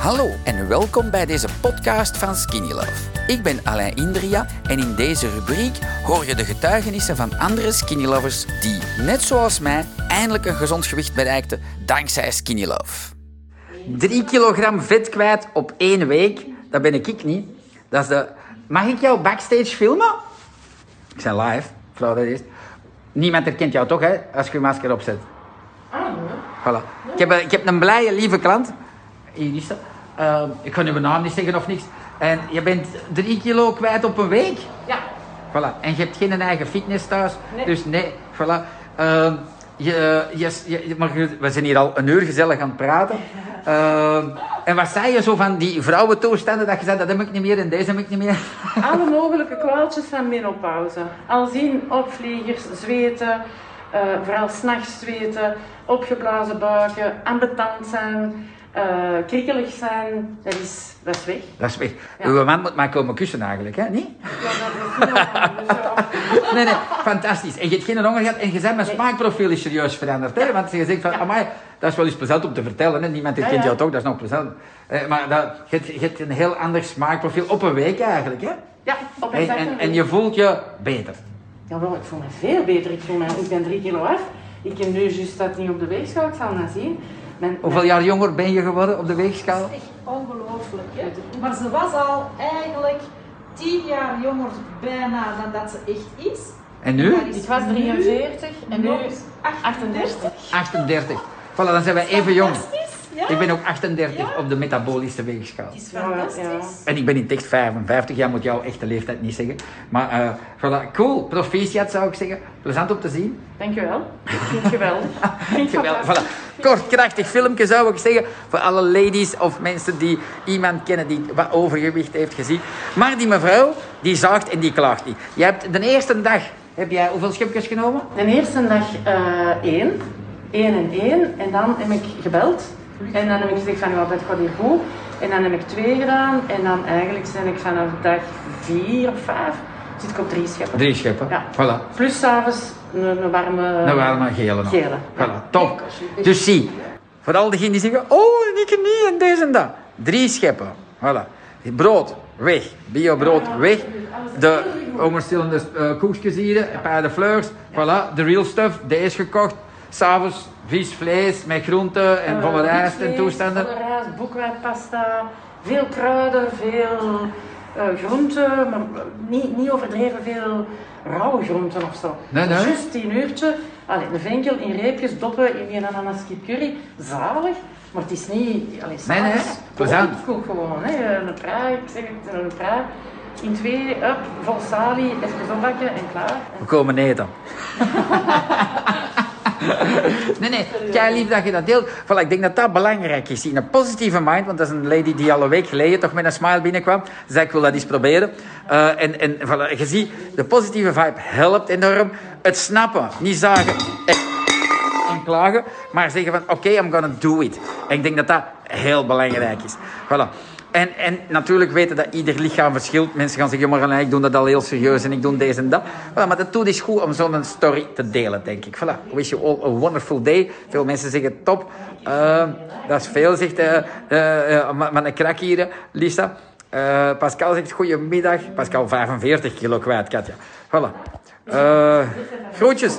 Hallo en welkom bij deze podcast van Skinny Love. Ik ben Alain Indria en in deze rubriek hoor je de getuigenissen van andere Skinny Lovers die, net zoals mij, eindelijk een gezond gewicht bereikten dankzij Skinny Love. 3 kilogram vet kwijt op één week, dat ben ik niet. Dat is de... Mag ik jou backstage filmen? Ik ben live, vrouw dat is. Niemand herkent jou toch, hè, als je je masker opzet. Ah, nee. Voilà. Ik heb, ik heb een blije, lieve klant. Hier is ze. Uh, ik ga nu mijn naam niet zeggen of niks. En je bent drie kilo kwijt op een week. Ja. Voilà. En je hebt geen eigen fitness thuis. Nee. Dus nee, voilà. Ehm, je, je, je- maar we zijn hier al een uur gezellig aan het praten. Ehm, en wat zei je zo van die vrouwentoestanden? Dat je zei, dat heb ik niet meer en deze heb ik niet meer. Alle mogelijke kwaaltjes van menopauze. Al zien opvliegers, zweten, eh, vooral s'nachts zweten, opgeblazen buiken, ambetant zijn, eh, krikkelig zijn, dat is, dat is weg. Dat is weg. Ja. Uw man moet maar komen kussen eigenlijk, hè? Niet? Ja, dat is dus. Nee, nee, fantastisch. En je hebt geen honger gehad en je bent mijn smaakprofiel is serieus veranderd. Hè? Want je zegt van, amai, dat is wel eens plezant om te vertellen. Hè? Niemand herkent Ja, ja. jou toch, dat is nog plezant. Eh, maar dat, je, hebt, je hebt een heel ander smaakprofiel op een week eigenlijk. Hè? Ja, op En, exact en, een en week. je voelt je beter. Jawel, ik voel me veel beter. Ik, voel me, ik ben drie kilo af. Ik heb nu juist dat niet op de weegschaal, ik zal het zien. Mijn, Hoeveel jaar jonger ben je geworden op de weegschaal? echt ongelooflijk. Hè? Maar ze was al eigenlijk tien jaar jonger bijna dan dat ze echt is. En nu? Is Ik was nu 43 en nu nog 38. 38. Voilà, dan zijn wij even jong. Fantastisch, ja. Ik ben ook 38 Ja. op de metabolische weegschaal. Het is fantastisch. ja. En ik ben niet echt 55, jij moet jouw echte leeftijd niet zeggen. Maar eh voilà, cool, proficiat zou ik zeggen. Plezant om te zien. Dankjewel. Geweldig, fantastisch. voilà. Kort, krachtig filmpje zou ik zeggen. Voor alle ladies of mensen die iemand kennen die wat overgewicht heeft gezien. Maar die mevrouw, die zaagt en die klaagt niet. Je hebt de eerste dag, heb jij hoeveel schipjes genomen? De eerste dag eh, één. één en één. En dan heb ik gebeld. En dan heb ik gezegd van, ja, dat gaat hier goed. En dan heb ik twee gedaan. En dan eigenlijk ben ik vanaf dag vier of vijf zit ik op drie scheppen. Drie scheppen. Ja. Voilà. Plus s'avonds een, een warme... Dan waren we gele nog. Gele. Voilà, top. Dus zie, voor al diegenen die zeggen, oh, en ik niet en deze en dat. Drie scheppen. Voilà. Brood, weg. Biobrood, weg. De hongerstillende eh, koekjes hier, een fleurs. Voilà, de real stuff, deze gekocht. S'avonds vis, vlees met groenten en Eh, volle rijst en toestanden. Volle rijst, boekwijdpasta, veel kruiden, veel groenten, maar niet, niet overdreven veel rauwe groenten of zo. Nee, nee. Juist tien uurtje, allee, een venkel in reepjes, doppen in een ananas kip curry, zalig. Maar het is niet, allee, Nee, nee, plezant. kook gewoon, hè. een praai, ik zeg het, een praai. In twee, up, vol salie, even opbakken en klaar. We komen eten. nee, nee, kei lief dat je dat deelt. Voilà, ik denk dat dat belangrijk is. In een positieve mind, want dat is een lady die al een week geleden toch met een smile binnenkwam. Ze zei, ik wil dat eens proberen. Eh, en en voilà, je ziet, de positieve vibe helpt enorm. Het snappen, niet zagen en, en klagen, maar zeggen van, oké, I'm gonna do it. En ik denk dat dat heel belangrijk is. Voilà. En, en natuurlijk weten dat ieder lichaam verschilt. Mensen gaan zeggen, maar ik doe dat al heel serieus en ik doe deze en dat. Voilà, maar dat doet is goed om zo'n story te delen, denk ik. Voilà. Wish you all a wonderful day. Veel mensen zeggen top. Eh, dat is veel, zegt eh, maar een krak hier, Lisa. Pascal zegt goedemiddag. Pascal 45 kilo kwijt, Katja. Voilà. Groetjes.